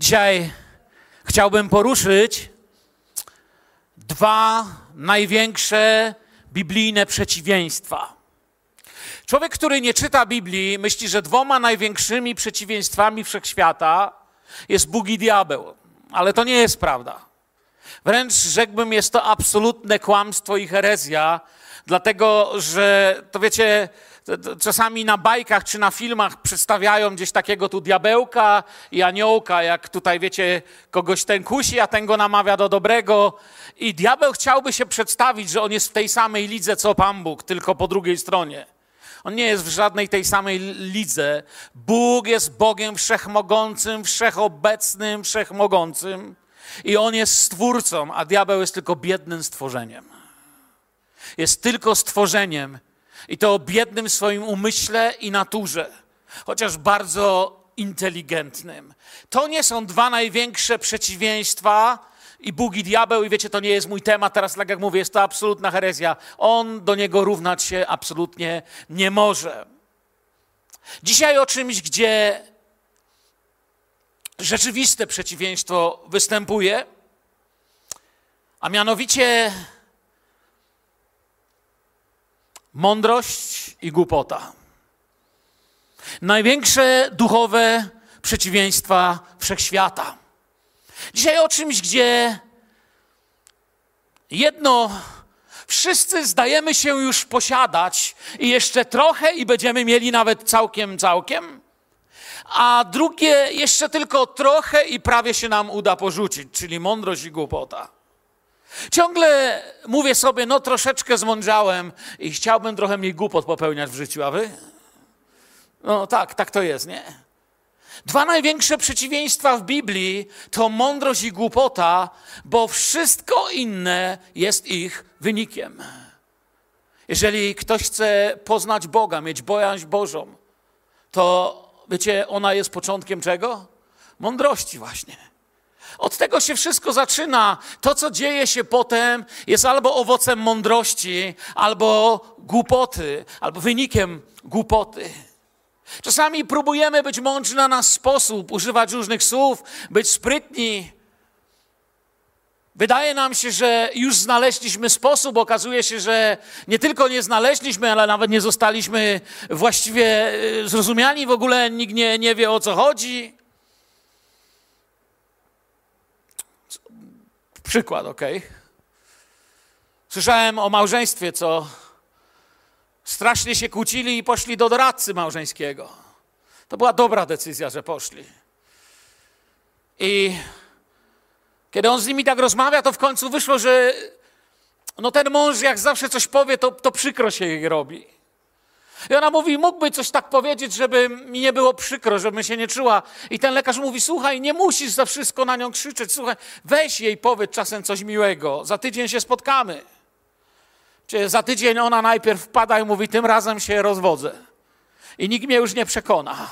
Dzisiaj chciałbym poruszyć dwa największe biblijne przeciwieństwa. Człowiek, który nie czyta Biblii, myśli, że dwoma największymi przeciwieństwami wszechświata jest Bóg i diabeł. Ale to nie jest prawda. Wręcz rzekłbym, jest to absolutne kłamstwo i herezja, dlatego że to wiecie, czasami na bajkach czy na filmach przedstawiają gdzieś takiego tu diabełka i aniołka, jak tutaj wiecie, kogoś ten kusi, a ten go namawia do dobrego. I diabeł chciałby się przedstawić, że on jest w tej samej lidze co Pan Bóg, tylko po drugiej stronie. On nie jest w żadnej tej samej lidze. Bóg jest Bogiem wszechmogącym, wszechobecnym, wszechmogącym. I on jest stwórcą, a diabeł jest tylko biednym stworzeniem. Jest tylko stworzeniem i to o biednym swoim umyśle i naturze, chociaż bardzo inteligentnym. To nie są dwa największe przeciwieństwa i Bóg i diabeł, i wiecie, to nie jest mój temat, teraz tak jak mówię, jest to absolutna herezja. On do niego równać się absolutnie nie może. Dzisiaj o czymś, gdzie rzeczywiste przeciwieństwo występuje, a mianowicie mądrość i głupota. Największe duchowe przeciwieństwa wszechświata. Dzisiaj o czymś, gdzie jedno wszyscy zdajemy się już posiadać i jeszcze trochę i będziemy mieli nawet całkiem, całkiem, a drugie jeszcze tylko trochę i prawie się nam uda porzucić, czyli mądrość i głupota. Ciągle mówię sobie, no troszeczkę zmądrzałem i chciałbym trochę mniej głupot popełniać w życiu, a wy? No tak, tak to jest, nie? Dwa największe przeciwieństwa w Biblii to mądrość i głupota, bo wszystko inne jest ich wynikiem. Jeżeli ktoś chce poznać Boga, mieć bojaźń Bożą, to wiecie, ona jest początkiem czego? Mądrości właśnie. Od tego się wszystko zaczyna. To, co dzieje się potem, jest albo owocem mądrości, albo głupoty, albo wynikiem głupoty. Czasami próbujemy być mądrzy na nasz sposób, używać różnych słów, być sprytni. Wydaje nam się, że już znaleźliśmy sposób. Okazuje się, że nie tylko nie znaleźliśmy, ale nawet nie zostaliśmy właściwie y, zrozumiani. W ogóle nikt nie, nie wie o co chodzi. Przykład, ok? Słyszałem o małżeństwie, co strasznie się kłócili i poszli do doradcy małżeńskiego. To była dobra decyzja, że poszli. I kiedy on z nimi tak rozmawia, to w końcu wyszło, że no ten mąż jak zawsze coś powie, to, to przykro się jej robi. I ona mówi, mógłby coś tak powiedzieć, żeby mi nie było przykro, żebym się nie czuła. I ten lekarz mówi, słuchaj, nie musisz za wszystko na nią krzyczeć, słuchaj, weź jej powiedz czasem coś miłego, za tydzień się spotkamy. Czy za tydzień ona najpierw wpada i mówi, tym razem się rozwodzę. I nikt mnie już nie przekona.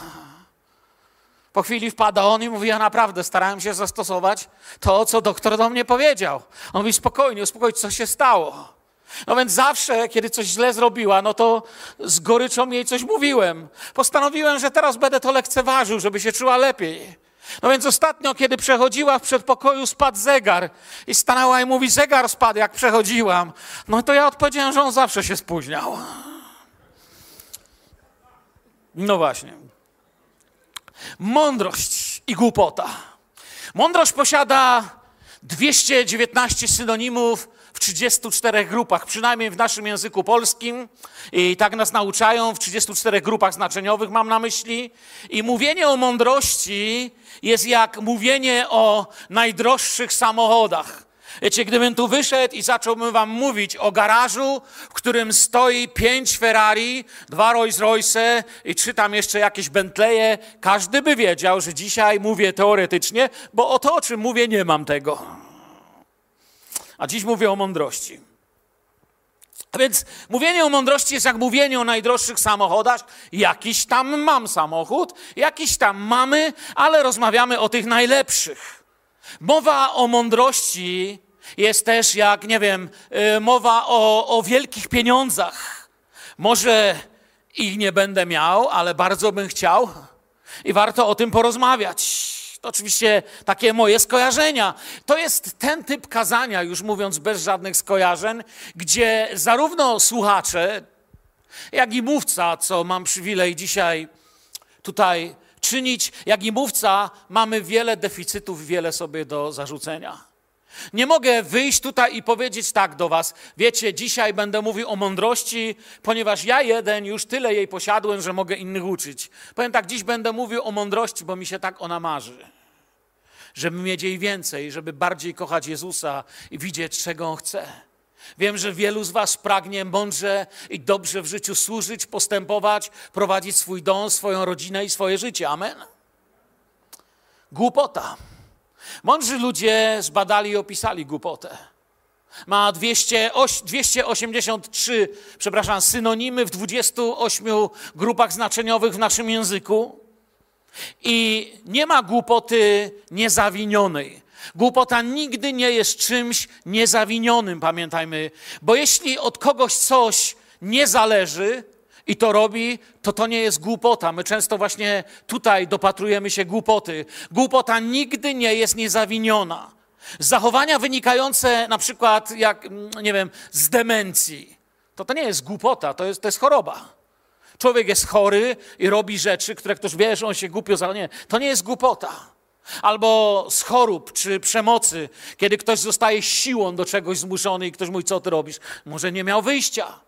Po chwili wpada on i mówi, ja naprawdę starałem się zastosować to, co doktor do mnie powiedział. On mówi, spokojnie, uspokój, co się stało. No więc zawsze, kiedy coś źle zrobiła, no to z goryczą jej coś mówiłem. Postanowiłem, że teraz będę to lekceważył, żeby się czuła lepiej. No więc ostatnio, kiedy przechodziła w przedpokoju, spadł zegar i stanęła i mówi, zegar spadł, jak przechodziłam. No to ja odpowiedziałem, że on zawsze się spóźniał. No właśnie. Mądrość i głupota. Mądrość posiada 219 synonimów w 34 grupach, przynajmniej w naszym języku polskim. I tak nas nauczają, w 34 grupach znaczeniowych mam na myśli. I mówienie o mądrości jest jak mówienie o najdroższych samochodach. Wiecie, gdybym tu wyszedł i zacząłbym wam mówić o garażu, w którym stoi pięć Ferrari, dwa Rolls Royce i trzy tam jeszcze jakieś Bentleye, każdy by wiedział, że dzisiaj mówię teoretycznie, bo o to, o czym mówię, nie mam tego. A dziś mówię o mądrości. A więc mówienie o mądrości jest jak mówienie o najdroższych samochodach. Jakiś tam mam samochód, jakiś tam mamy, ale rozmawiamy o tych najlepszych. Mowa o mądrości jest też jak, nie wiem, y, mowa o, o wielkich pieniądzach. Może ich nie będę miał, ale bardzo bym chciał i warto o tym porozmawiać. To oczywiście takie moje skojarzenia. To jest ten typ kazania, już mówiąc bez żadnych skojarzeń, gdzie zarówno słuchacze, jak i mówca, co mam przywilej dzisiaj tutaj czynić, jak i mówca, mamy wiele deficytów, wiele sobie do zarzucenia. Nie mogę wyjść tutaj i powiedzieć tak do Was. Wiecie, dzisiaj będę mówił o mądrości, ponieważ ja jeden już tyle jej posiadłem, że mogę innych uczyć. Powiem tak, dziś będę mówił o mądrości, bo mi się tak ona marzy. Żeby mieć jej więcej, żeby bardziej kochać Jezusa i widzieć, czego On chce. Wiem, że wielu z Was pragnie mądrze i dobrze w życiu służyć, postępować, prowadzić swój dom, swoją rodzinę i swoje życie. Amen. Głupota. Mądrzy ludzie zbadali i opisali głupotę. Ma 200, 283, przepraszam, synonimy w 28 grupach znaczeniowych w naszym języku. I nie ma głupoty niezawinionej. Głupota nigdy nie jest czymś niezawinionym, pamiętajmy, bo jeśli od kogoś coś nie zależy i to robi, to to nie jest głupota. My często właśnie tutaj dopatrujemy się głupoty. Głupota nigdy nie jest niezawiniona. Zachowania wynikające na przykład, jak, mm, nie wiem, z demencji, to to nie jest głupota, to jest, to jest choroba. Człowiek jest chory i robi rzeczy, które ktoś wie, że on się głupio za... Nie, to nie jest głupota. Albo z chorób czy przemocy, kiedy ktoś zostaje siłą do czegoś zmuszony i ktoś mówi, co ty robisz? Może nie miał wyjścia.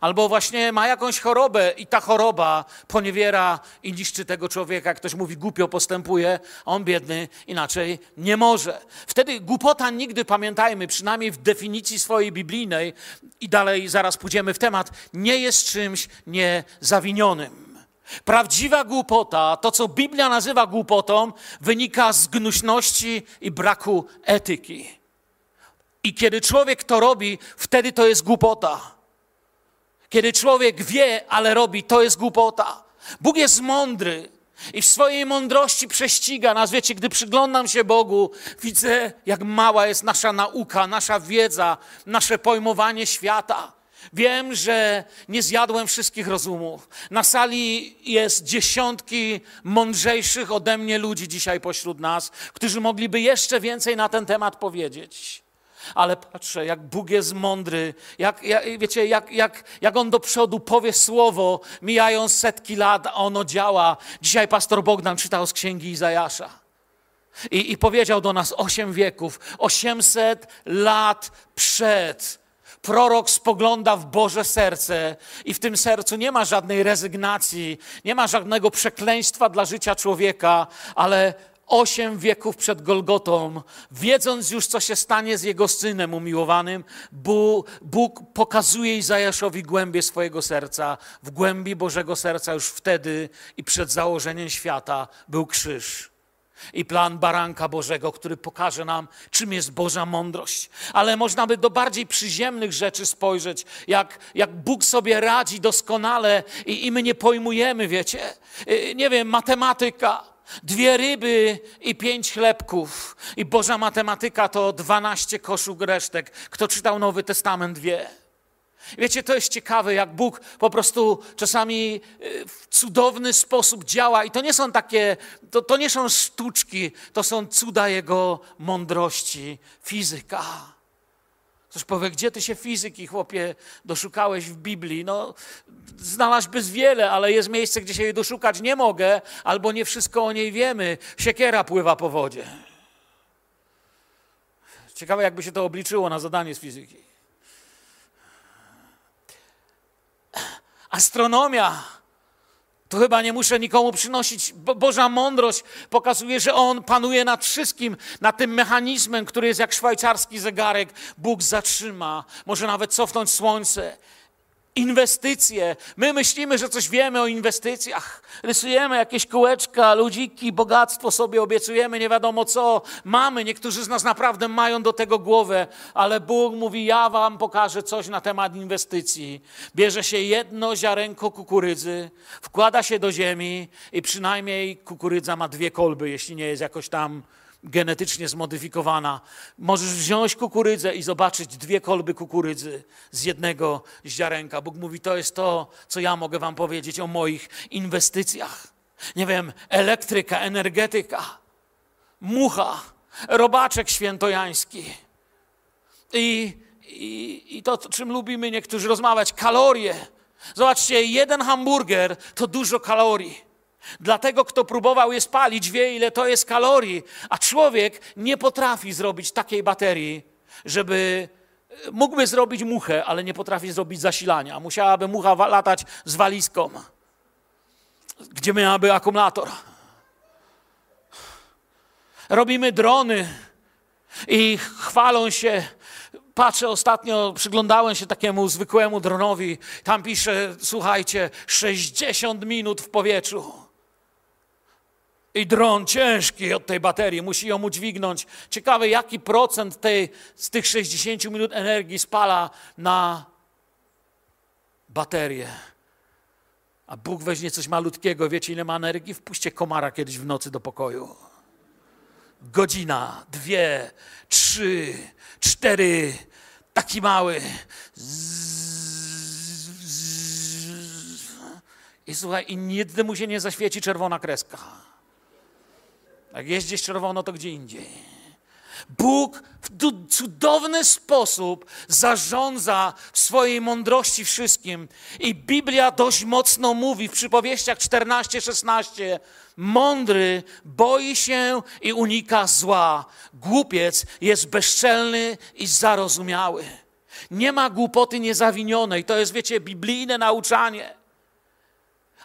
Albo właśnie ma jakąś chorobę i ta choroba poniewiera i niszczy tego człowieka. Ktoś mówi, głupio postępuje, a on biedny inaczej nie może. Wtedy głupota nigdy, pamiętajmy, przynajmniej w definicji swojej biblijnej, i dalej zaraz pójdziemy w temat, nie jest czymś niezawinionym. Prawdziwa głupota, to co Biblia nazywa głupotą, wynika z gnuśności i braku etyki. I kiedy człowiek to robi, wtedy to jest głupota. Kiedy człowiek wie, ale robi, to jest głupota. Bóg jest mądry i w swojej mądrości prześciga nas. Wiecie, gdy przyglądam się Bogu, widzę, jak mała jest nasza nauka, nasza wiedza, nasze pojmowanie świata. Wiem, że nie zjadłem wszystkich rozumów. Na sali jest dziesiątki mądrzejszych ode mnie ludzi dzisiaj pośród nas, którzy mogliby jeszcze więcej na ten temat powiedzieć ale patrzę, jak Bóg jest mądry, jak, jak, wiecie, jak, jak, jak On do przodu powie słowo, mijają setki lat, a ono działa. Dzisiaj pastor Bogdan czytał z księgi Izajasza. I, I powiedział do nas osiem wieków, osiemset lat przed. Prorok spogląda w Boże serce i w tym sercu nie ma żadnej rezygnacji, nie ma żadnego przekleństwa dla życia człowieka, ale osiem wieków przed Golgotą, wiedząc już, co się stanie z jego synem umiłowanym, Bóg, pokazuje Izajaszowi głębie swojego serca. W głębi Bożego serca już wtedy i przed założeniem świata był krzyż i plan baranka Bożego, który pokaże nam, czym jest Boża mądrość. Ale można by do bardziej przyziemnych rzeczy spojrzeć, jak, jak Bóg sobie radzi doskonale i, i my nie pojmujemy, wiecie. Y, nie wiem, matematyka. Dwie ryby i pięć chlebków. I Boża matematyka to dwanaście koszów resztek. Kto czytał Nowy Testament wie. Wiecie, to jest ciekawe, jak Bóg po prostu czasami y, w cudowny sposób działa. I to nie są takie, to, to nie są sztuczki, to są cuda Jego mądrości, fizyka. Ktoś powie, gdzie ty się fizyki, chłopie, doszukałeś w Biblii? No, znalazłbyś wiele, ale jest miejsce, gdzie się jej doszukać nie mogę, albo nie wszystko o niej wiemy. Siekiera pływa po wodzie. Ciekawe, jakby się to obliczyło na zadanie z fizyki. Astronomia to chyba nie muszę nikomu przynosić. Bo Boża mądrość pokazuje, że On panuje nad wszystkim, nad tym mechanizmem, który jest jak szwajcarski zegarek. Bóg zatrzyma, może nawet cofnąć słońce. Inwestycje. My myślimy, że coś wiemy o inwestycjach. Rysujemy jakieś kółeczka, ludziki, bogactwo sobie obiecujemy, nie wiadomo co. Mamy, niektórzy z nas naprawdę mają do tego głowę, ale Bóg mówi: Ja wam pokażę coś na temat inwestycji. Bierze się jedno ziarenko kukurydzy, wkłada się do ziemi i przynajmniej kukurydza ma dwie kolby, jeśli nie jest jakoś tam genetycznie zmodyfikowana. Możesz wziąć kukurydzę i zobaczyć dwie kolby kukurydzy z jednego ziarenka. Bóg mówi, to jest to, co ja mogę wam powiedzieć o moich inwestycjach. Nie wiem, elektryka, energetyka. mucha, robaczek świętojański. I, i, i to, czym lubimy niektórzy rozmawiać, kalorie. Zobaczcie, jeden hamburger to dużo kalorii. Dlatego, kto próbował je spalić, wie, ile to jest kalorii, a człowiek nie potrafi zrobić takiej baterii, żeby mógłby zrobić muchę, ale nie potrafi zrobić zasilania. Musiałaby mucha latać z walizką, gdzie miałaby akumulator. Robimy drony i chwalą się. Patrzę ostatnio, przyglądałem się takiemu zwykłemu dronowi. Tam pisze, słuchajcie, 60 minut w powietrzu. I dron ciężki od tej baterii, musi ją udźwignąć. Ciekawe, jaki procent tej, z tych 60 minut energii spala na baterię. A Bóg weźmie coś malutkiego, wiecie ile ma energii? Wpuśćcie komara kiedyś w nocy do pokoju. Godzina, dwie, trzy, cztery, taki mały. I słuchaj, i nigdy mu się nie zaświeci czerwona kreska. Jak jest gdzieś czerwono, to gdzie indziej. Bóg w cudowny sposób zarządza w swojej mądrości wszystkim. I Biblia dość mocno mówi w przypowieściach 14-16: Mądry boi się i unika zła. Głupiec jest bezczelny i zarozumiały. Nie ma głupoty niezawinionej. To jest, wiecie, biblijne nauczanie.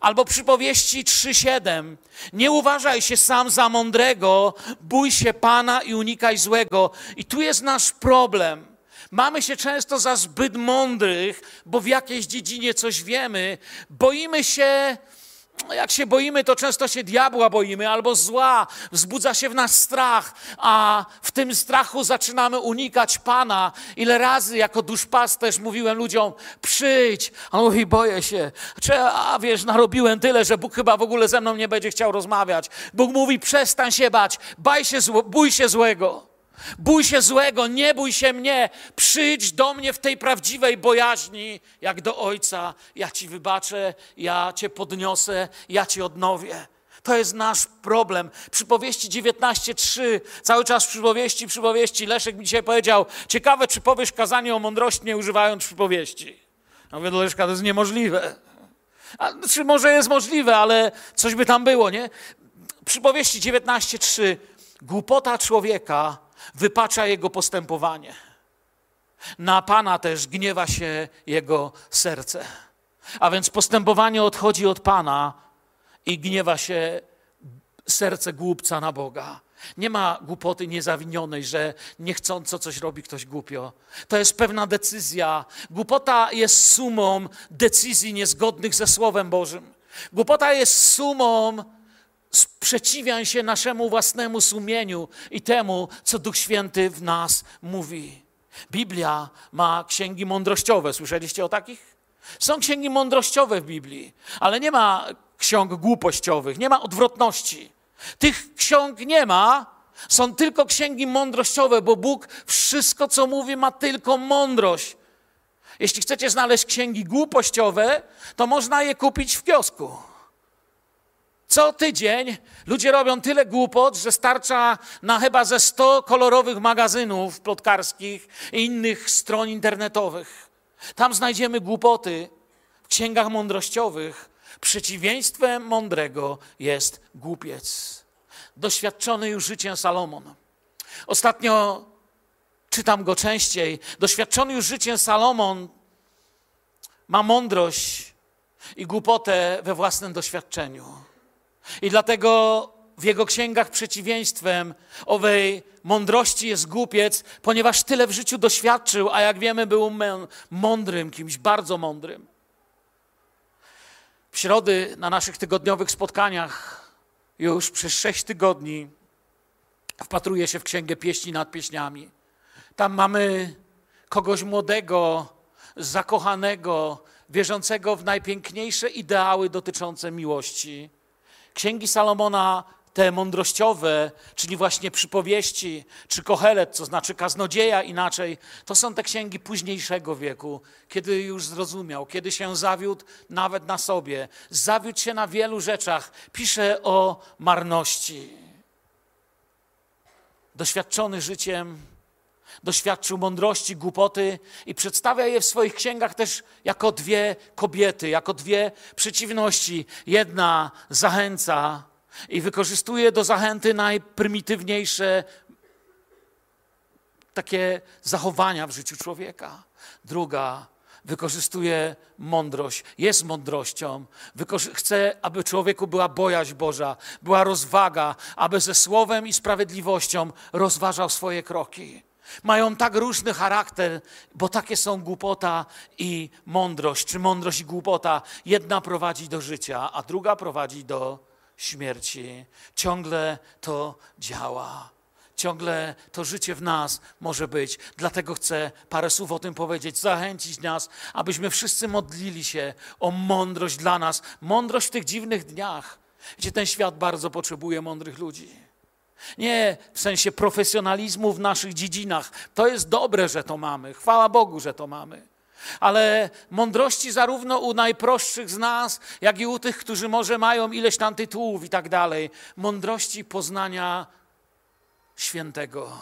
Albo przypowieści 3:7. Nie uważaj się sam za mądrego, bój się Pana i unikaj złego. I tu jest nasz problem. Mamy się często za zbyt mądrych, bo w jakiejś dziedzinie coś wiemy. Boimy się jak się boimy, to często się diabła boimy albo zła, wzbudza się w nas strach, a w tym strachu zaczynamy unikać Pana. Ile razy jako duszpasterz mówiłem ludziom, przyjdź, a on mówi, boję się. Czy, a wiesz, narobiłem tyle, że Bóg chyba w ogóle ze mną nie będzie chciał rozmawiać. Bóg mówi, przestań się bać, baj się, bój się złego. Bój się złego, nie bój się mnie. Przyjdź do mnie w tej prawdziwej bojaźni, jak do Ojca. Ja ci wybaczę, ja cię podniosę, ja ci odnowię. To jest nasz problem. Przypowieści 19.3, cały czas przypowieści, przypowieści. Leszek mi dzisiaj powiedział, ciekawe, czy powiesz kazanie o mądrości, nie używając przypowieści. Ja mówię do Leszka, to jest niemożliwe. A, czy może jest możliwe, ale coś by tam było, nie? Przypowieści 19.3. Głupota człowieka wypacza jego postępowanie. Na Pana też gniewa się jego serce. A więc postępowanie odchodzi od Pana i gniewa się serce głupca na Boga. Nie ma głupoty niezawinionej, że niechcąco coś robi ktoś głupio. To jest pewna decyzja. Głupota jest sumą decyzji niezgodnych ze Słowem Bożym. Głupota jest sumą sprzeciwiań się naszemu własnemu sumieniu i temu, co Duch Święty w nas mówi. Biblia ma księgi mądrościowe. Słyszeliście o takich? Są księgi mądrościowe w Biblii, ale nie ma ksiąg głupościowych, nie ma odwrotności. Tych ksiąg nie ma, są tylko księgi mądrościowe, bo Bóg wszystko, co mówi, ma tylko mądrość. Jeśli chcecie znaleźć księgi głupościowe, to można je kupić w kiosku. Co tydzień ludzie robią tyle głupot, że starcza na chyba ze 100 kolorowych magazynów plotkarskich i innych stron internetowych. Tam znajdziemy głupoty w księgach mądrościowych. Przeciwieństwem mądrego jest głupiec. Doświadczony już życiem Salomon. Ostatnio czytam go częściej. Doświadczony już życiem Salomon ma mądrość i głupotę we własnym doświadczeniu. I dlatego w jego księgach przeciwieństwem owej mądrości jest głupiec, ponieważ tyle w życiu doświadczył, a jak wiemy, był mądrym, kimś bardzo mądrym. W środy na naszych tygodniowych spotkaniach już przez sześć tygodni wpatruję się w księgę pieśni nad pieśniami. Tam mamy kogoś młodego, zakochanego, wierzącego w najpiękniejsze ideały dotyczące miłości Księgi Salomona, te mądrościowe, czyli właśnie przypowieści, czy kohelet, co znaczy kaznodzieja inaczej, to są te księgi późniejszego wieku, kiedy już zrozumiał, kiedy się zawiódł nawet na sobie, zawiódł się na wielu rzeczach. Pisze o marności. doświadczony życiem, doświadczył mądrości, głupoty i przedstawia je w swoich księgach też jako dwie kobiety, jako dwie przeciwności. Jedna zachęca i wykorzystuje do zachęty najprymitywniejsze takie zachowania w życiu człowieka. Druga wykorzystuje mądrość, jest mądrością, chce, aby człowieku była bojaźń Boża, była rozwaga, aby ze słowem i sprawiedliwością rozważał swoje kroki. Mają tak różny charakter, bo takie są głupota i mądrość, czy mądrość i głupota. Jedna prowadzi do życia, a druga prowadzi do śmierci. Ciągle to działa. Ciągle to życie w nas może być. Dlatego chcę parę słów o tym powiedzieć, zachęcić nas, abyśmy wszyscy modlili się o mądrość dla nas. Mądrość w tych dziwnych dniach, gdzie ten świat bardzo potrzebuje mądrych ludzi. Nie w sensie profesjonalizmu w naszych dziedzinach. To jest dobre, że to mamy. Chwała Bogu, że to mamy. Ale mądrości zarówno u najprostszych z nas, jak i u tych, którzy może mają ileś tam tytułów i tak dalej. Mądrości poznania świętego,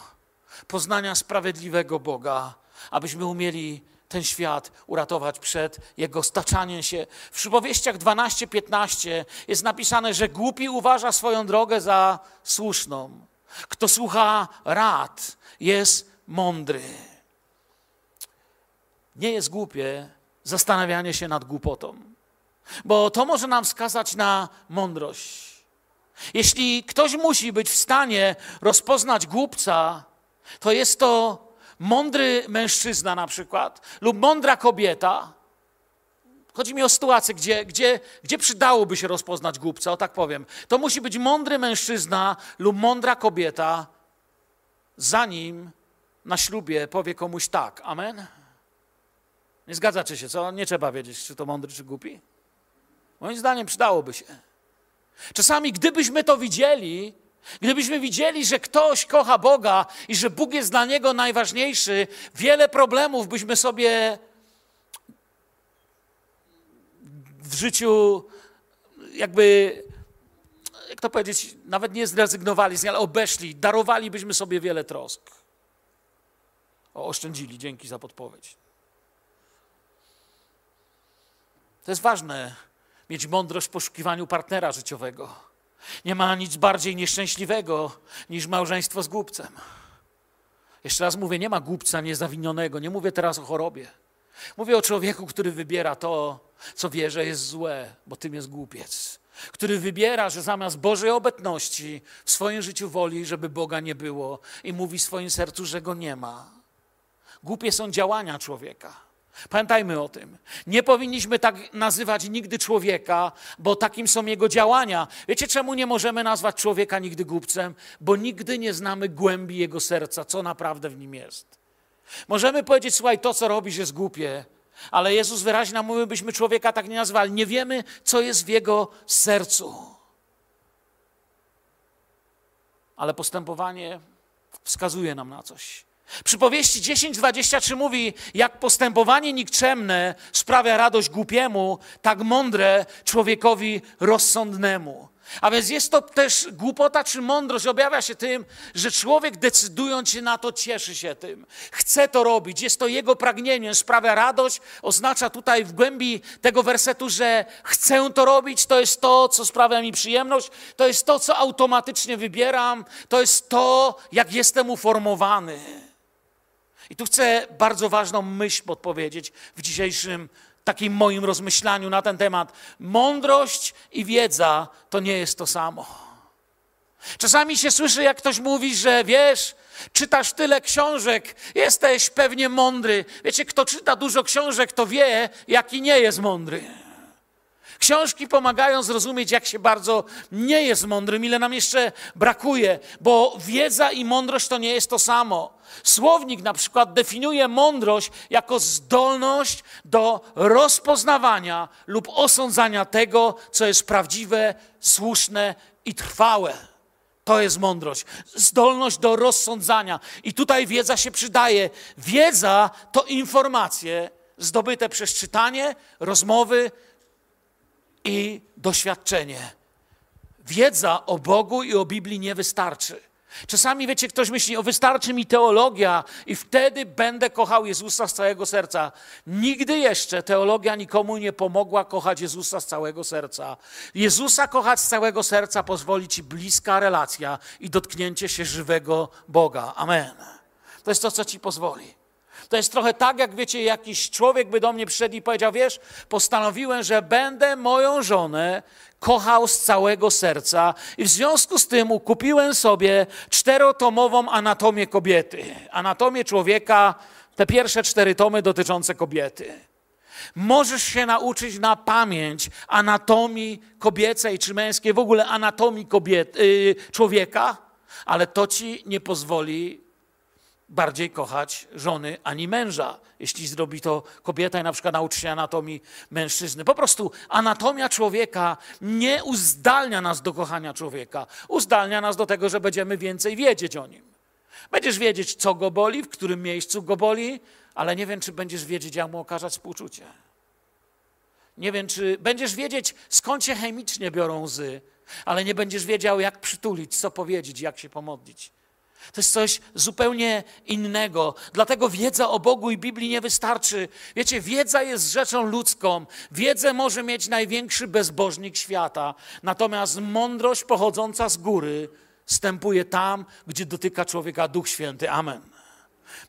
poznania sprawiedliwego Boga, abyśmy umieli ten świat uratować przed jego staczaniem się. W przypowieściach 12-15 jest napisane, że głupi uważa swoją drogę za słuszną. Kto słucha rad, jest mądry. Nie jest głupie zastanawianie się nad głupotą, bo to może nam wskazać na mądrość. Jeśli ktoś musi być w stanie rozpoznać głupca, to jest to mądry mężczyzna na przykład lub mądra kobieta. Chodzi mi o sytuację, gdzie, gdzie, gdzie przydałoby się rozpoznać głupca, o tak powiem. To musi być mądry mężczyzna lub mądra kobieta, zanim na ślubie powie komuś tak. Amen? Nie zgadzacie się, co? Nie trzeba wiedzieć, czy to mądry, czy głupi. Moim zdaniem przydałoby się. Czasami, gdybyśmy to widzieli, gdybyśmy widzieli, że ktoś kocha Boga i że Bóg jest dla niego najważniejszy, wiele problemów byśmy sobie w życiu jakby, jak to powiedzieć, nawet nie zrezygnowali, ale obeszli, darowalibyśmy sobie wiele trosk. O, oszczędzili, dzięki za podpowiedź. To jest ważne, mieć mądrość w poszukiwaniu partnera życiowego. Nie ma nic bardziej nieszczęśliwego niż małżeństwo z głupcem. Jeszcze raz mówię, nie ma głupca niezawinionego, nie mówię teraz o chorobie. Mówię o człowieku, który wybiera to, co wie, że jest złe, bo tym jest głupiec. Który wybiera, że zamiast Bożej obecności w swoim życiu woli, żeby Boga nie było i mówi w swoim sercu, że go nie ma. Głupie są działania człowieka. Pamiętajmy o tym. Nie powinniśmy tak nazywać nigdy człowieka, bo takim są jego działania. Wiecie, czemu nie możemy nazwać człowieka nigdy głupcem? Bo nigdy nie znamy głębi jego serca, co naprawdę w nim jest. Możemy powiedzieć, słuchaj, to co robisz jest głupie, ale Jezus wyraźnie nam mówi, byśmy człowieka tak nie nazwali. Nie wiemy, co jest w jego sercu. Ale postępowanie wskazuje nam na coś. Przypowieści 10:23 mówi, jak postępowanie nikczemne sprawia radość głupiemu, tak mądre człowiekowi rozsądnemu. A więc jest to też głupota czy mądrość objawia się tym, że człowiek decydując się na to cieszy się tym. Chce to robić, jest to jego pragnieniem, sprawia radość. Oznacza tutaj w głębi tego wersetu, że chcę to robić, to jest to, co sprawia mi przyjemność, to jest to, co automatycznie wybieram, to jest to, jak jestem uformowany. I tu chcę bardzo ważną myśl podpowiedzieć w dzisiejszym takim moim rozmyślaniu na ten temat. Mądrość i wiedza to nie jest to samo. Czasami się słyszy, jak ktoś mówi, że wiesz, czytasz tyle książek, jesteś pewnie mądry. Wiecie, kto czyta dużo książek, to wie, jaki nie jest mądry. Książki pomagają zrozumieć, jak się bardzo nie jest mądrym, ile nam jeszcze brakuje, bo wiedza i mądrość to nie jest to samo. Słownik na przykład definiuje mądrość jako zdolność do rozpoznawania lub osądzania tego, co jest prawdziwe, słuszne i trwałe. To jest mądrość. Zdolność do rozsądzania. I tutaj wiedza się przydaje. Wiedza to informacje zdobyte przez czytanie, rozmowy, i doświadczenie. Wiedza o Bogu i o Biblii nie wystarczy. Czasami, wiecie, ktoś myśli, o wystarczy mi teologia i wtedy będę kochał Jezusa z całego serca. Nigdy jeszcze teologia nikomu nie pomogła kochać Jezusa z całego serca. Jezusa kochać z całego serca pozwoli ci bliska relacja i dotknięcie się żywego Boga. Amen. To jest to, co ci pozwoli. To jest trochę tak, jak wiecie, jakiś człowiek by do mnie przyszedł i powiedział: Wiesz, postanowiłem, że będę moją żonę kochał z całego serca, i w związku z tym kupiłem sobie czterotomową anatomię kobiety. Anatomię człowieka, te pierwsze cztery tomy dotyczące kobiety. Możesz się nauczyć na pamięć anatomii kobiecej czy męskiej, w ogóle anatomii yy, człowieka, ale to ci nie pozwoli bardziej kochać żony ani męża, jeśli zrobi to kobieta i na przykład nauczy się anatomii mężczyzny. Po prostu anatomia człowieka nie uzdalnia nas do kochania człowieka, uzdalnia nas do tego, że będziemy więcej wiedzieć o nim. Będziesz wiedzieć, co go boli, w którym miejscu go boli, ale nie wiem, czy będziesz wiedzieć, jak mu okazać współczucie. Nie wiem, czy będziesz wiedzieć, skąd się chemicznie biorą łzy, ale nie będziesz wiedział, jak przytulić, co powiedzieć, jak się pomodlić. To jest coś zupełnie innego. Dlatego wiedza o Bogu i Biblii nie wystarczy. Wiecie, wiedza jest rzeczą ludzką. Wiedzę może mieć największy bezbożnik świata. Natomiast mądrość pochodząca z góry stępuje tam, gdzie dotyka człowieka Duch Święty. Amen.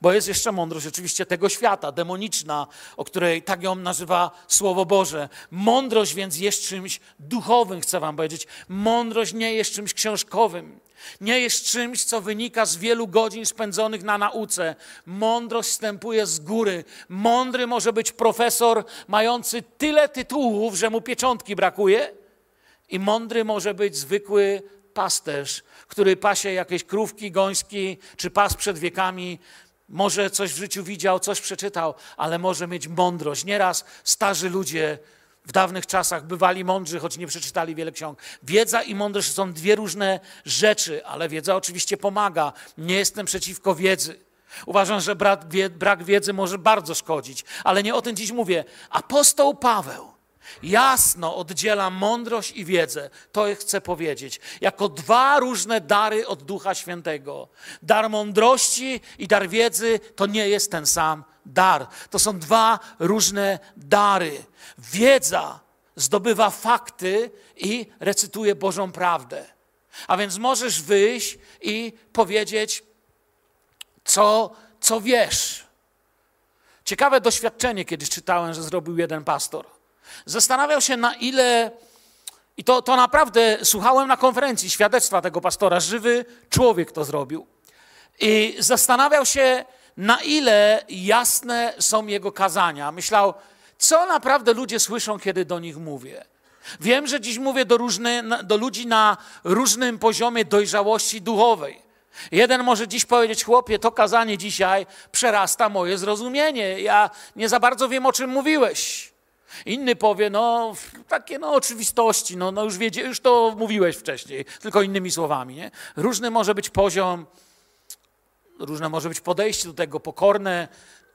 Bo jest jeszcze mądrość oczywiście tego świata, demoniczna, o której tak ją nazywa Słowo Boże. Mądrość więc jest czymś duchowym, chcę wam powiedzieć. Mądrość nie jest czymś książkowym. Nie jest czymś, co wynika z wielu godzin spędzonych na nauce. Mądrość wstępuje z góry. Mądry może być profesor mający tyle tytułów, że mu pieczątki brakuje. I mądry może być zwykły pasterz, który pasie jakieś krówki, gąśki, czy pas przed wiekami. Może coś w życiu widział, coś przeczytał, ale może mieć mądrość. Nieraz starzy ludzie w dawnych czasach bywali mądrzy, choć nie przeczytali wiele ksiąg. Wiedza i mądrość są dwie różne rzeczy, ale wiedza oczywiście pomaga. Nie jestem przeciwko wiedzy. Uważam, że brak wiedzy może bardzo szkodzić, ale nie o tym dziś mówię. Apostoł Paweł jasno oddziela mądrość i wiedzę. To chcę powiedzieć. Jako dwa różne dary od Ducha Świętego. Dar mądrości i dar wiedzy to nie jest ten sam dar. To są dwa różne dary. Wiedza zdobywa fakty i recytuje Bożą prawdę. A więc możesz wyjść i powiedzieć, co, co wiesz. Ciekawe doświadczenie kiedyś czytałem, że zrobił jeden pastor. Zastanawiał się, na ile. I to, to naprawdę słuchałem na konferencji świadectwa tego pastora. Żywy człowiek to zrobił. I zastanawiał się, na ile jasne są jego kazania. Myślał, co naprawdę ludzie słyszą, kiedy do nich mówię. Wiem, że dziś mówię do, różny, do ludzi na różnym poziomie dojrzałości duchowej. Jeden może dziś powiedzieć, chłopie, to kazanie dzisiaj przerasta moje zrozumienie. Ja nie za bardzo wiem, o czym mówiłeś. Inny powie, no takie no oczywistości, no, no już, wiedzie, już to mówiłeś wcześniej, tylko innymi słowami. Nie? Różny może być poziom, różne może być podejście do tego, pokorne.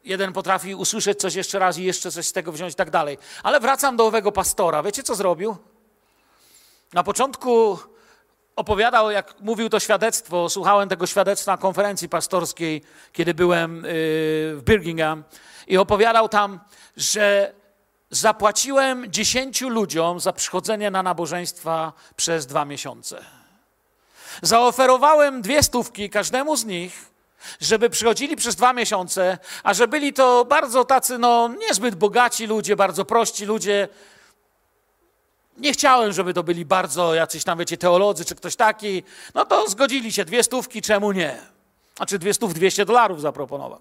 Jeden potrafi usłyszeć coś jeszcze raz i jeszcze coś z tego wziąć i tak dalej. Ale wracam do owego pastora. Wiecie, co zrobił? Na początku opowiadał, jak mówił to świadectwo, słuchałem tego świadectwa na konferencji pastorskiej, kiedy byłem y, w Birmingham i opowiadał tam, że zapłaciłem dziesięciu ludziom za przychodzenie na nabożeństwa przez dwa miesiące. Zaoferowałem dwie stówki każdemu z nich, żeby przychodzili przez dwa miesiące, a że byli to bardzo tacy, no, niezbyt bogaci ludzie, bardzo prości ludzie. Nie chciałem, żeby to byli bardzo jacyś tam, wiecie, teolodzy czy ktoś taki. No to zgodzili się, dwie stówki, czemu nie? Znaczy dwie stów, dwieście dolarów zaproponował.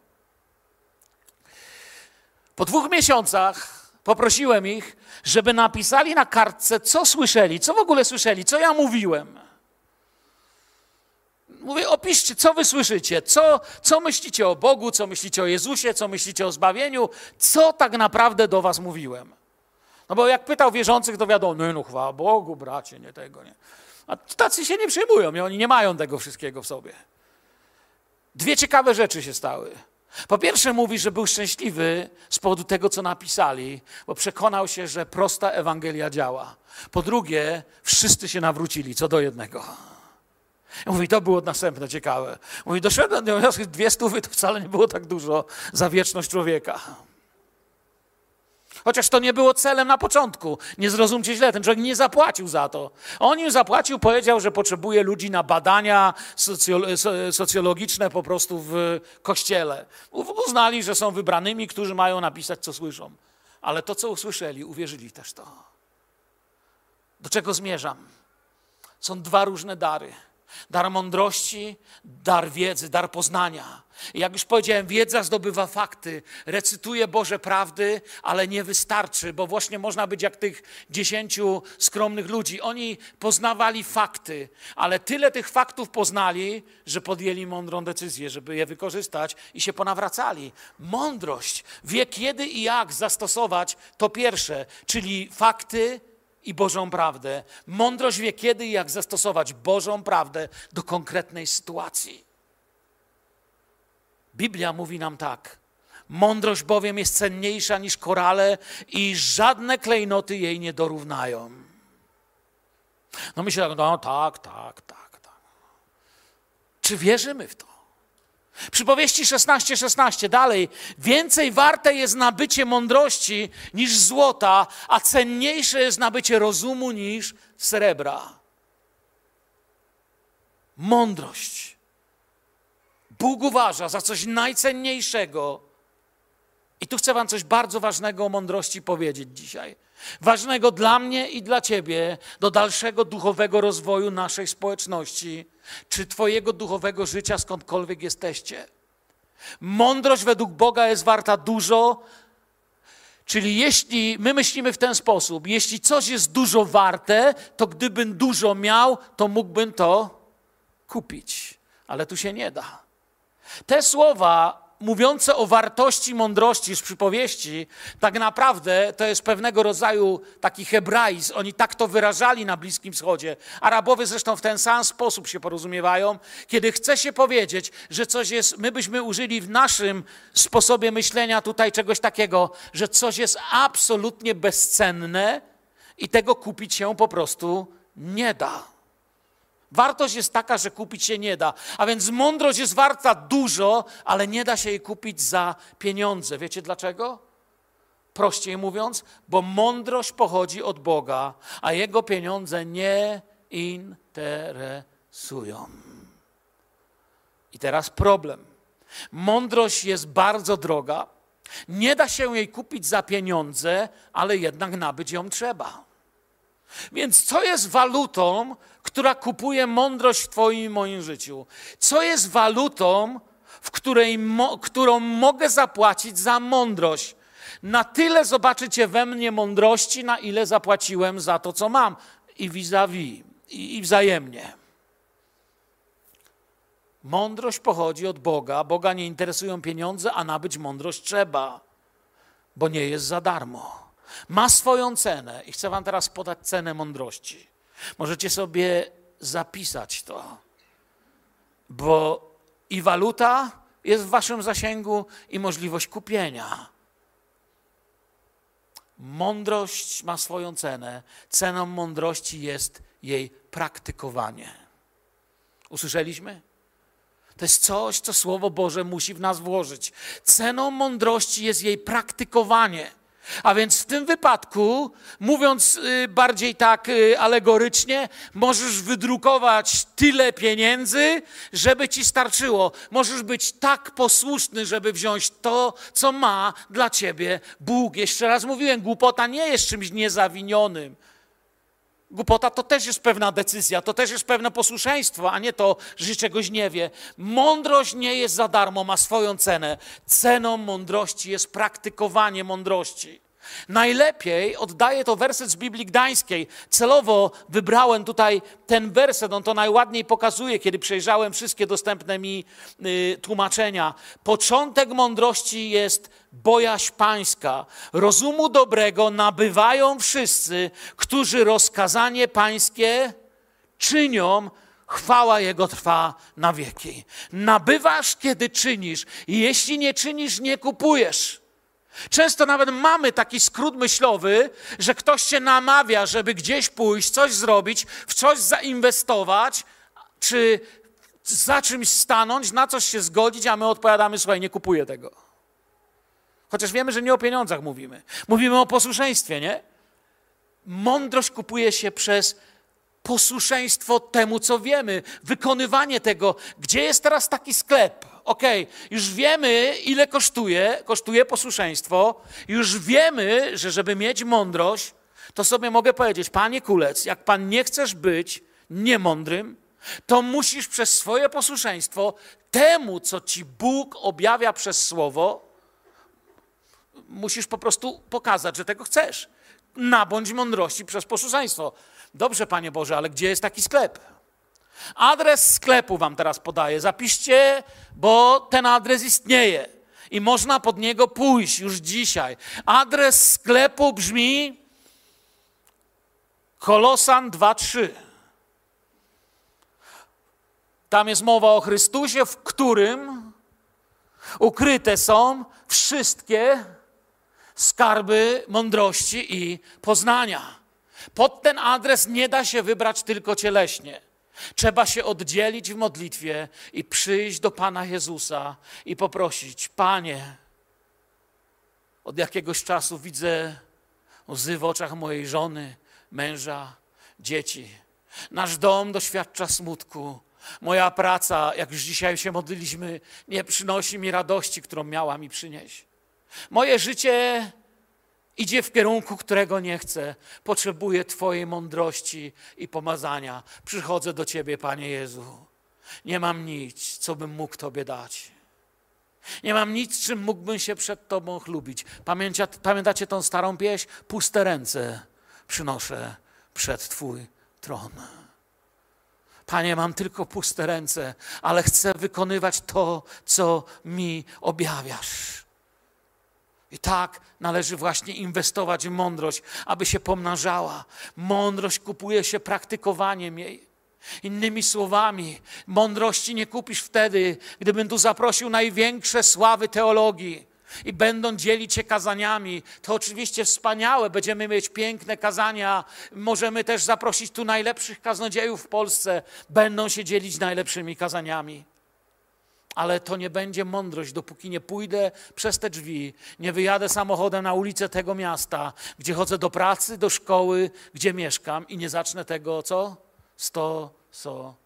Po dwóch miesiącach Poprosiłem ich, żeby napisali na kartce, co słyszeli, co w ogóle słyszeli, co ja mówiłem. Mówię, opiszcie, co wy słyszycie, co, co myślicie o Bogu, co myślicie o Jezusie, co myślicie o zbawieniu, co tak naprawdę do was mówiłem. No bo jak pytał wierzących, to wiadomo, no, no chwała Bogu, bracie, nie tego, nie. A tacy się nie przejmują, oni nie mają tego wszystkiego w sobie. Dwie ciekawe rzeczy się stały. Po pierwsze mówi, że był szczęśliwy z powodu tego, co napisali, bo przekonał się, że prosta Ewangelia działa. Po drugie, wszyscy się nawrócili, co do jednego. Mówi, to było następne ciekawe. Mówi, doszedłem do wniosku, dwie stówy to wcale nie było tak dużo za wieczność człowieka. Chociaż to nie było celem na początku. Nie zrozumcie źle, ten człowiek nie zapłacił za to. On im zapłacił, powiedział, że potrzebuje ludzi na badania socjologiczne po prostu w kościele. Uznali, że są wybranymi, którzy mają napisać, co słyszą. Ale to, co usłyszeli, uwierzyli też to. Do czego zmierzam? Są dwa różne dary. Dar mądrości, dar wiedzy, dar poznania. Jak już powiedziałem, wiedza zdobywa fakty, recytuje Boże prawdy, ale nie wystarczy, bo właśnie można być jak tych dziesięciu skromnych ludzi. Oni poznawali fakty, ale tyle tych faktów poznali, że podjęli mądrą decyzję, żeby je wykorzystać i się ponawracali. Mądrość wie kiedy i jak zastosować to pierwsze, czyli fakty, i Bożą prawdę. Mądrość wie kiedy i jak zastosować Bożą prawdę do konkretnej sytuacji. Biblia mówi nam tak. Mądrość bowiem jest cenniejsza niż korale i żadne klejnoty jej nie dorównają. No myślę, no tak, tak, tak, tak. Czy wierzymy w to? Przypowieści 16:16 16, dalej. Więcej warte jest nabycie mądrości niż złota, a cenniejsze jest nabycie rozumu niż srebra. Mądrość. Bóg uważa za coś najcenniejszego. I tu chcę Wam coś bardzo ważnego o mądrości powiedzieć dzisiaj. Ważnego dla mnie i dla Ciebie, do dalszego duchowego rozwoju naszej społeczności czy Twojego duchowego życia, skądkolwiek jesteście. Mądrość według Boga jest warta dużo, czyli jeśli my myślimy w ten sposób, jeśli coś jest dużo warte, to gdybym dużo miał, to mógłbym to kupić. Ale tu się nie da. Te słowa mówiące o wartości mądrości z przypowieści, tak naprawdę to jest pewnego rodzaju taki hebraizm. Oni tak to wyrażali na Bliskim Wschodzie. Arabowie zresztą w ten sam sposób się porozumiewają. Kiedy chce się powiedzieć, że coś jest, my byśmy użyli w naszym sposobie myślenia tutaj czegoś takiego, że coś jest absolutnie bezcenne i tego kupić się po prostu nie da. Wartość jest taka, że kupić się nie da. A więc mądrość jest warta dużo, ale nie da się jej kupić za pieniądze. Wiecie dlaczego? Prościej mówiąc, bo mądrość pochodzi od Boga, a jego pieniądze nie interesują. I teraz problem. Mądrość jest bardzo droga. Nie da się jej kupić za pieniądze, ale jednak nabyć ją trzeba. Więc co jest walutą, która kupuje mądrość w Twoim i moim życiu? Co jest walutą, w której mo, którą mogę zapłacić za mądrość? Na tyle zobaczycie we mnie mądrości, na ile zapłaciłem za to, co mam. I vis-a-vis, i, i wzajemnie. Mądrość pochodzi od Boga. Boga nie interesują pieniądze, a nabyć mądrość trzeba, bo nie jest za darmo. Ma swoją cenę i chcę Wam teraz podać cenę mądrości. Możecie sobie zapisać to, bo i waluta jest w Waszym zasięgu, i możliwość kupienia. Mądrość ma swoją cenę. Ceną mądrości jest jej praktykowanie. Usłyszeliśmy? To jest coś, co Słowo Boże musi w nas włożyć. Ceną mądrości jest jej praktykowanie. A więc w tym wypadku, mówiąc y, bardziej tak y, alegorycznie, możesz wydrukować tyle pieniędzy, żeby ci starczyło. Możesz być tak posłuszny, żeby wziąć to, co ma dla ciebie Bóg. Jeszcze raz mówiłem, głupota nie jest czymś niezawinionym. Głupota to też jest pewna decyzja, to też jest pewne posłuszeństwo, a nie to, że czegoś nie wie. Mądrość nie jest za darmo, ma swoją cenę. Ceną mądrości jest praktykowanie mądrości. Najlepiej oddaje to werset z Biblii Gdańskiej. Celowo wybrałem tutaj ten werset, on to najładniej pokazuje, kiedy przejrzałem wszystkie dostępne mi y, tłumaczenia. Początek mądrości jest bojaźń pańska. Rozumu dobrego nabywają wszyscy, którzy rozkazanie pańskie czynią, chwała Jego trwa na wieki. Nabywasz, kiedy czynisz, jeśli nie czynisz, nie kupujesz. Często nawet mamy taki skrót myślowy, że ktoś cię namawia, żeby gdzieś pójść, coś zrobić, w coś zainwestować, czy za czymś stanąć, na coś się zgodzić, a my odpowiadamy, słuchaj, nie kupuję tego. Chociaż wiemy, że nie o pieniądzach mówimy. Mówimy o posłuszeństwie, nie? Mądrość kupuje się przez posłuszeństwo temu, co wiemy, wykonywanie tego. Gdzie jest teraz taki sklep? Ok, już wiemy, ile kosztuje, kosztuje posłuszeństwo, już wiemy, że żeby mieć mądrość, to sobie mogę powiedzieć, panie Kulec, jak pan nie chcesz być niemądrym, to musisz przez swoje posłuszeństwo temu, co ci Bóg objawia przez słowo, musisz po prostu pokazać, że tego chcesz. Nabądź mądrości przez posłuszeństwo. Dobrze, Panie Boże, ale gdzie jest taki sklep? Adres sklepu Wam teraz podaję. Zapiszcie, bo ten adres istnieje i można pod niego pójść już dzisiaj. Adres sklepu brzmi Kolosan 2.3. Tam jest mowa o Chrystusie, w którym ukryte są wszystkie skarby mądrości i poznania. Pod ten adres nie da się wybrać tylko cieleśnie. Trzeba się oddzielić w modlitwie i przyjść do Pana Jezusa i poprosić: Panie, od jakiegoś czasu widzę łzy w oczach mojej żony, męża, dzieci. Nasz dom doświadcza smutku. Moja praca, jak już dzisiaj się modliliśmy, nie przynosi mi radości, którą miała mi przynieść. Moje życie idzie w kierunku, którego nie chcę. Potrzebuję Twojej mądrości i pomazania. Przychodzę do Ciebie, Panie Jezu. Nie mam nic, co bym mógł Tobie dać. Nie mam nic, czym mógłbym się przed Tobą chlubić. Pamięcia, pamiętacie tą starą pieśń? Puste ręce przynoszę przed Twój tron. Panie, mam tylko puste ręce, ale chcę wykonywać to, co mi objawiasz. I tak należy właśnie inwestować w mądrość, aby się pomnażała. Mądrość kupuje się praktykowaniem jej. Innymi słowami, mądrości nie kupisz wtedy, gdybym tu zaprosił największe sławy teologii i będą dzielić się kazaniami. To oczywiście wspaniałe, będziemy mieć piękne kazania. Możemy też zaprosić tu najlepszych kaznodziejów w Polsce, będą się dzielić najlepszymi kazaniami ale to nie będzie mądrość, dopóki nie pójdę przez te drzwi, nie wyjadę samochodem na ulicę tego miasta, gdzie chodzę do pracy, do szkoły, gdzie mieszkam i nie zacznę tego, co? Stosować.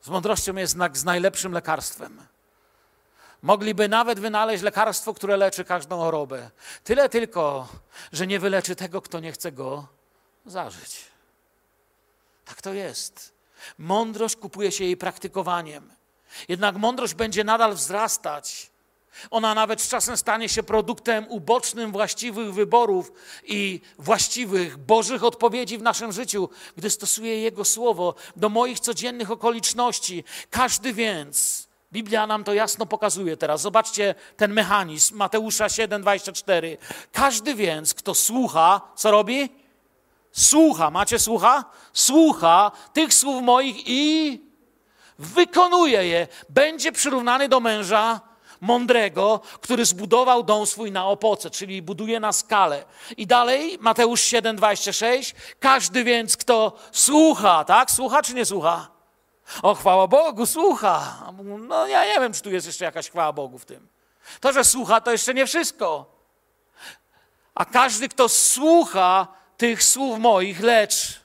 Z mądrością jest znak z najlepszym lekarstwem. Mogliby nawet wynaleźć lekarstwo, które leczy każdą chorobę. Tyle tylko, że nie wyleczy tego, kto nie chce go zażyć. Tak to jest. Mądrość kupuje się jej praktykowaniem. Jednak mądrość będzie nadal wzrastać. Ona nawet z czasem stanie się produktem ubocznym właściwych wyborów i właściwych Bożych odpowiedzi w naszym życiu, gdy stosuję Jego słowo do moich codziennych okoliczności. Każdy więc, Biblia nam to jasno pokazuje teraz. Zobaczcie ten mechanizm Mateusza 7:24. Każdy więc, kto słucha, co robi? Słucha, macie słucha? Słucha tych słów moich i wykonuje je. Będzie przyrównany do męża mądrego, który zbudował dom swój na opoce, czyli buduje na skalę. I dalej, Mateusz 7,26, każdy więc, kto słucha, tak? Słucha czy nie słucha? O, chwała Bogu, słucha. No ja nie wiem, czy tu jest jeszcze jakaś chwała Bogu w tym. To, że słucha, to jeszcze nie wszystko. A każdy, kto słucha, tych słów moich, lecz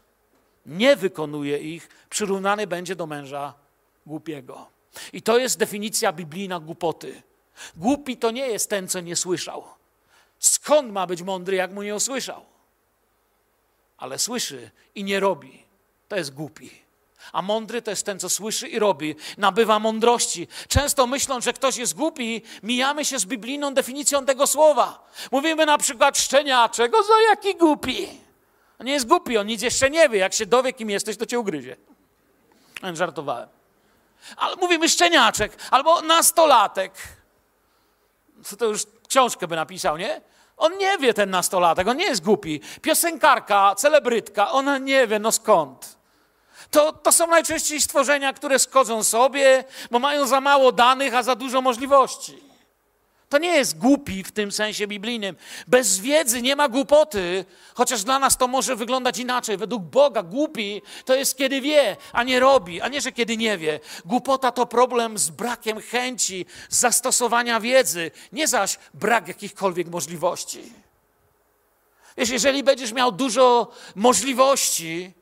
nie wykonuje ich, przyrównany będzie do męża głupiego. I to jest definicja biblijna głupoty. Głupi to nie jest ten, co nie słyszał. Skąd ma być mądry, jak mu nie usłyszał? Ale słyszy i nie robi. To jest głupi. A mądry to jest ten, co słyszy i robi, nabywa mądrości. Często myśląc, że ktoś jest głupi, mijamy się z biblijną definicją tego słowa. Mówimy na przykład szczeniaczek, o za jaki głupi. On nie jest głupi, on nic jeszcze nie wie. Jak się dowie, kim jesteś, to cię ugryzie. Żartowałem. Ale mówimy szczeniaczek albo nastolatek. Co to już książkę by napisał, nie? On nie wie, ten nastolatek, on nie jest głupi. Piosenkarka, celebrytka, ona nie wie, no skąd? To, to są najczęściej stworzenia, które skodzą sobie, bo mają za mało danych, a za dużo możliwości. To nie jest głupi w tym sensie biblijnym. Bez wiedzy nie ma głupoty, chociaż dla nas to może wyglądać inaczej. Według Boga głupi to jest kiedy wie, a nie robi, a nie, że kiedy nie wie. Głupota to problem z brakiem chęci zastosowania wiedzy, nie zaś brak jakichkolwiek możliwości. Wiesz, jeżeli będziesz miał dużo możliwości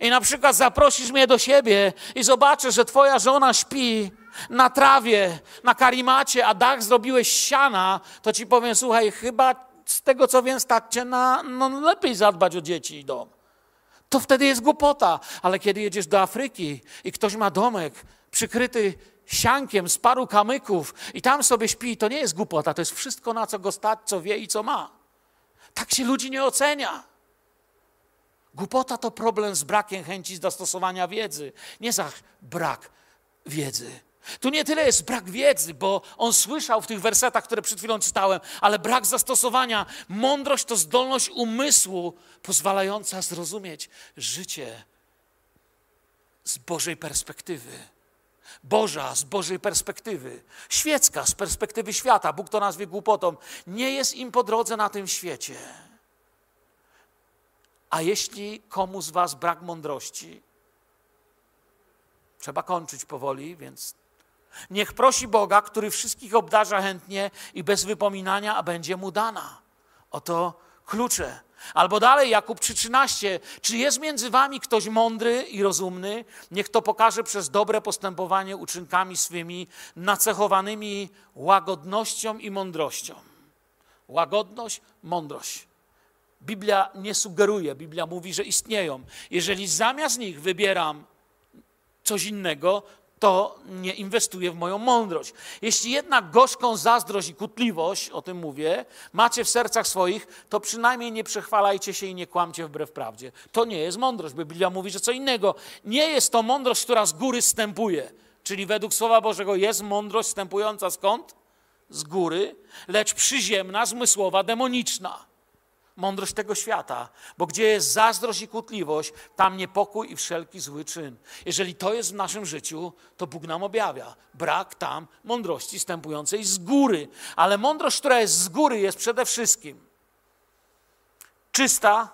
i na przykład zaprosisz mnie do siebie i zobaczysz, że twoja żona śpi na trawie, na karimacie, a dach zrobiłeś siana, to ci powiem, słuchaj, chyba z tego co wiem, stać cię na no, lepiej zadbać o dzieci i dom. To wtedy jest głupota. Ale kiedy jedziesz do Afryki i ktoś ma domek przykryty siankiem z paru kamyków i tam sobie śpi, to nie jest głupota, to jest wszystko, na co go stać, co wie i co ma. Tak się ludzi nie ocenia. Głupota to problem z brakiem chęci zastosowania wiedzy, nie zaś brak wiedzy. Tu nie tyle jest brak wiedzy, bo on słyszał w tych wersetach, które przed chwilą czytałem, ale brak zastosowania. Mądrość to zdolność umysłu pozwalająca zrozumieć życie z Bożej perspektywy. Boża z Bożej perspektywy, świecka z perspektywy świata, Bóg to nazwie głupotą, nie jest im po drodze na tym świecie. A jeśli komu z Was brak mądrości, trzeba kończyć powoli, więc niech prosi Boga, który wszystkich obdarza chętnie i bez wypominania, a będzie mu dana. Oto klucze Albo dalej, Jakub 3,13. Czy jest między wami ktoś mądry i rozumny? Niech to pokaże przez dobre postępowanie uczynkami swymi, nacechowanymi łagodnością i mądrością. Łagodność, mądrość. Biblia nie sugeruje, Biblia mówi, że istnieją. Jeżeli zamiast nich wybieram coś innego, to nie inwestuje w moją mądrość. Jeśli jednak gorzką zazdrość i kutliwość, o tym mówię, macie w sercach swoich, to przynajmniej nie przechwalajcie się i nie kłamcie wbrew prawdzie. To nie jest mądrość, bo Biblia mówi, że co innego. Nie jest to mądrość, która z góry stępuje. Czyli według Słowa Bożego jest mądrość stępująca skąd? Z góry, lecz przyziemna, zmysłowa, demoniczna mądrość tego świata, bo gdzie jest zazdrość i kłótliwość, tam niepokój i wszelki zły czyn. Jeżeli to jest w naszym życiu, to Bóg nam objawia. Brak tam mądrości stępującej z góry. Ale mądrość, która jest z góry, jest przede wszystkim czysta,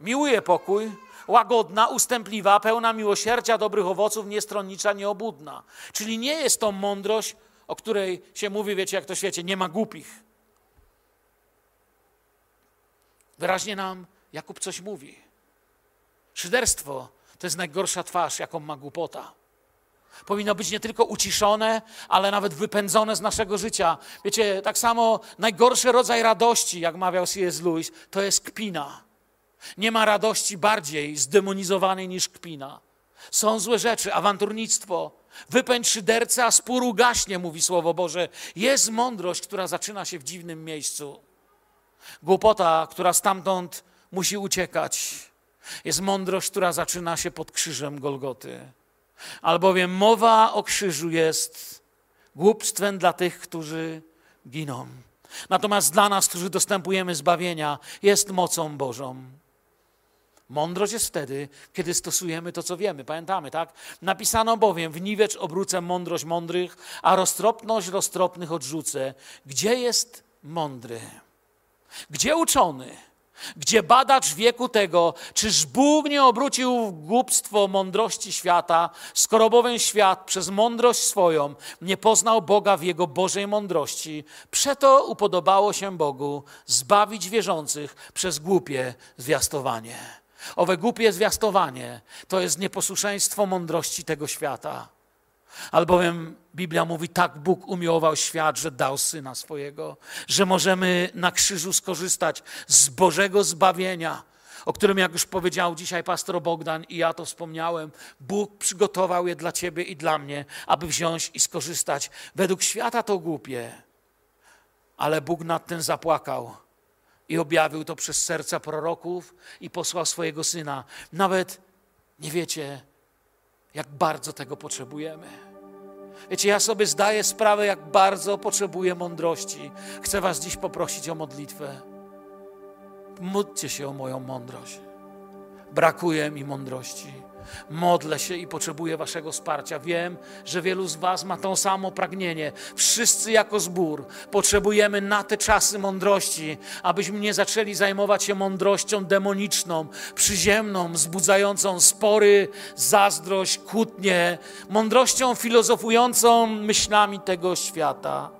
miłuje pokój, łagodna, ustępliwa, pełna miłosierdzia, dobrych owoców, niestronnicza, nieobudna. Czyli nie jest to mądrość, o której się mówi, wiecie, jak to świecie, nie ma głupich. Wyraźnie nam Jakub coś mówi. Szyderstwo to jest najgorsza twarz, jaką ma głupota. Powinno być nie tylko uciszone, ale nawet wypędzone z naszego życia. Wiecie, tak samo najgorszy rodzaj radości, jak mawiał C.S. Lewis, to jest kpina. Nie ma radości bardziej zdemonizowanej niż kpina. Są złe rzeczy, awanturnictwo. Wypędź szydercę, a spór ugaśnie, mówi Słowo Boże. Jest mądrość, która zaczyna się w dziwnym miejscu. Głupota, która stamtąd musi uciekać, jest mądrość, która zaczyna się pod krzyżem Golgoty. Albowiem mowa o krzyżu jest głupstwem dla tych, którzy giną. Natomiast dla nas, którzy dostępujemy zbawienia, jest mocą Bożą. Mądrość jest wtedy, kiedy stosujemy to, co wiemy. Pamiętamy, tak? Napisano bowiem, w niwecz obrócę mądrość mądrych, a roztropność roztropnych odrzucę. Gdzie jest mądry? Gdzie uczony? Gdzie badacz wieku tego, czyż Bóg nie obrócił w głupstwo mądrości świata, skoro bowiem świat przez mądrość swoją nie poznał Boga w jego Bożej mądrości, przeto upodobało się Bogu zbawić wierzących przez głupie zwiastowanie. Owe głupie zwiastowanie to jest nieposłuszeństwo mądrości tego świata. Albowiem Biblia mówi, tak Bóg umiłował świat, że dał syna swojego, że możemy na krzyżu skorzystać z Bożego zbawienia, o którym, jak już powiedział dzisiaj pastor Bogdan i ja to wspomniałem, Bóg przygotował je dla ciebie i dla mnie, aby wziąć i skorzystać. Według świata to głupie, ale Bóg nad tym zapłakał i objawił to przez serca proroków i posłał swojego syna. Nawet nie wiecie, jak bardzo tego potrzebujemy. Wiecie, ja sobie zdaję sprawę, jak bardzo potrzebuję mądrości. Chcę Was dziś poprosić o modlitwę. Módlcie się o moją mądrość. Brakuje mi mądrości. Modlę się i potrzebuję Waszego wsparcia. Wiem, że wielu z Was ma to samo pragnienie. Wszyscy jako zbór potrzebujemy na te czasy mądrości, abyśmy nie zaczęli zajmować się mądrością demoniczną, przyziemną, wzbudzającą spory, zazdrość, kłótnie, mądrością filozofującą myślami tego świata.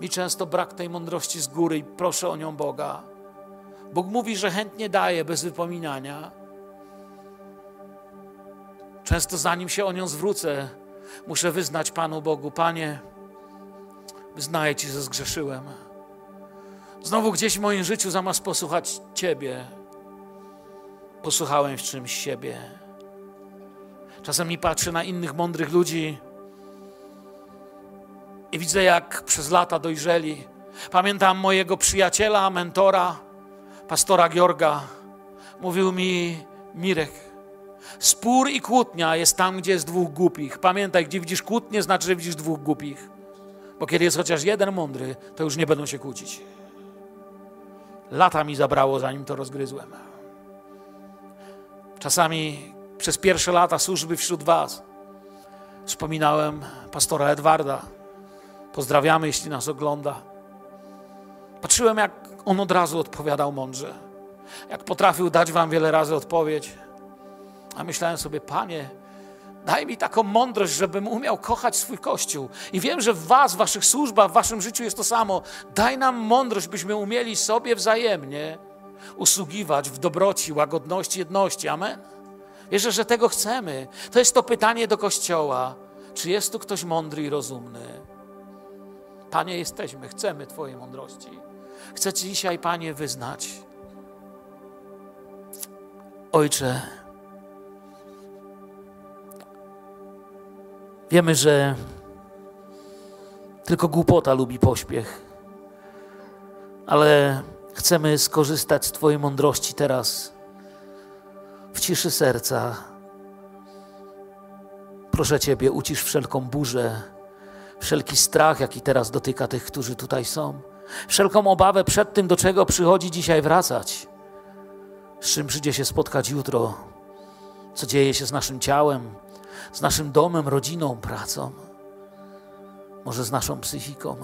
Mi często brak tej mądrości z góry i proszę o nią Boga. Bóg mówi, że chętnie daje bez wypominania. Często zanim się o nią zwrócę, muszę wyznać Panu Bogu, Panie, wyznaję Ci, że zgrzeszyłem. Znowu gdzieś w moim życiu zamiast posłuchać Ciebie, posłuchałem w czymś siebie. Czasem mi patrzę na innych mądrych ludzi i widzę, jak przez lata dojrzeli. Pamiętam mojego przyjaciela, mentora, pastora Georga. Mówił mi, Mirek, spór i kłótnia jest tam, gdzie jest dwóch głupich. Pamiętaj, gdzie widzisz kłótnię, znaczy, że widzisz dwóch głupich. Bo kiedy jest chociaż jeden mądry, to już nie będą się kłócić. Lata mi zabrało, zanim to rozgryzłem. Czasami przez pierwsze lata służby wśród Was wspominałem pastora Edwarda. Pozdrawiamy, jeśli nas ogląda. Patrzyłem, jak on od razu odpowiadał mądrze. Jak potrafił dać Wam wiele razy odpowiedź. A myślałem sobie, Panie, daj mi taką mądrość, żebym umiał kochać swój Kościół. I wiem, że w Was, w Waszych służbach, w Waszym życiu jest to samo. Daj nam mądrość, byśmy umieli sobie wzajemnie usługiwać w dobroci, łagodności, jedności. Amen. Wierzę, że tego chcemy. To jest to pytanie do Kościoła. Czy jest tu ktoś mądry i rozumny? Panie, jesteśmy, chcemy Twojej mądrości. Chcę Ci dzisiaj, Panie, wyznać. Ojcze, wiemy, że tylko głupota lubi pośpiech, ale chcemy skorzystać z Twojej mądrości teraz w ciszy serca. Proszę Ciebie, ucisz wszelką burzę, wszelki strach, jaki teraz dotyka tych, którzy tutaj są, wszelką obawę przed tym, do czego przychodzi dzisiaj wracać, z czym przyjdzie się spotkać jutro, co dzieje się z naszym ciałem, z naszym domem, rodziną, pracą, może z naszą psychiką.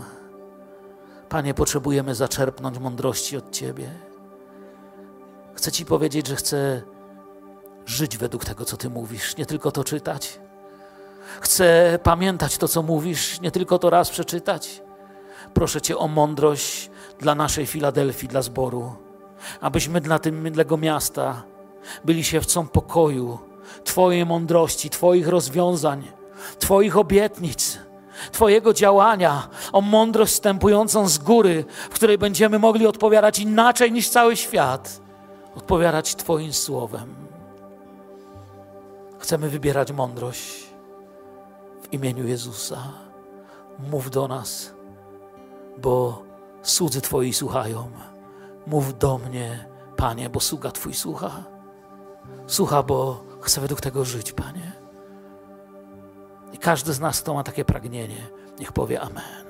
Panie, potrzebujemy zaczerpnąć mądrości od Ciebie. Chcę Ci powiedzieć, że chcę żyć według tego, co Ty mówisz, nie tylko to czytać. Chcę pamiętać to, co mówisz, nie tylko to raz przeczytać. Proszę Cię o mądrość dla naszej Filadelfii, dla zboru, abyśmy dla tego miasta byli siewcą pokoju, Twojej mądrości, Twoich rozwiązań, Twoich obietnic, Twojego działania, o mądrość wstępującą z góry, w której będziemy mogli odpowiadać inaczej niż cały świat, odpowiadać Twoim słowem. Chcemy wybierać mądrość w imieniu Jezusa. Mów do nas, bo słudzy Twoi słuchają. Mów do mnie, Panie, bo sługa Twój słucha. Słucha, bo chce według tego żyć, Panie. I każdy z nas, kto ma takie pragnienie, niech powie Amen.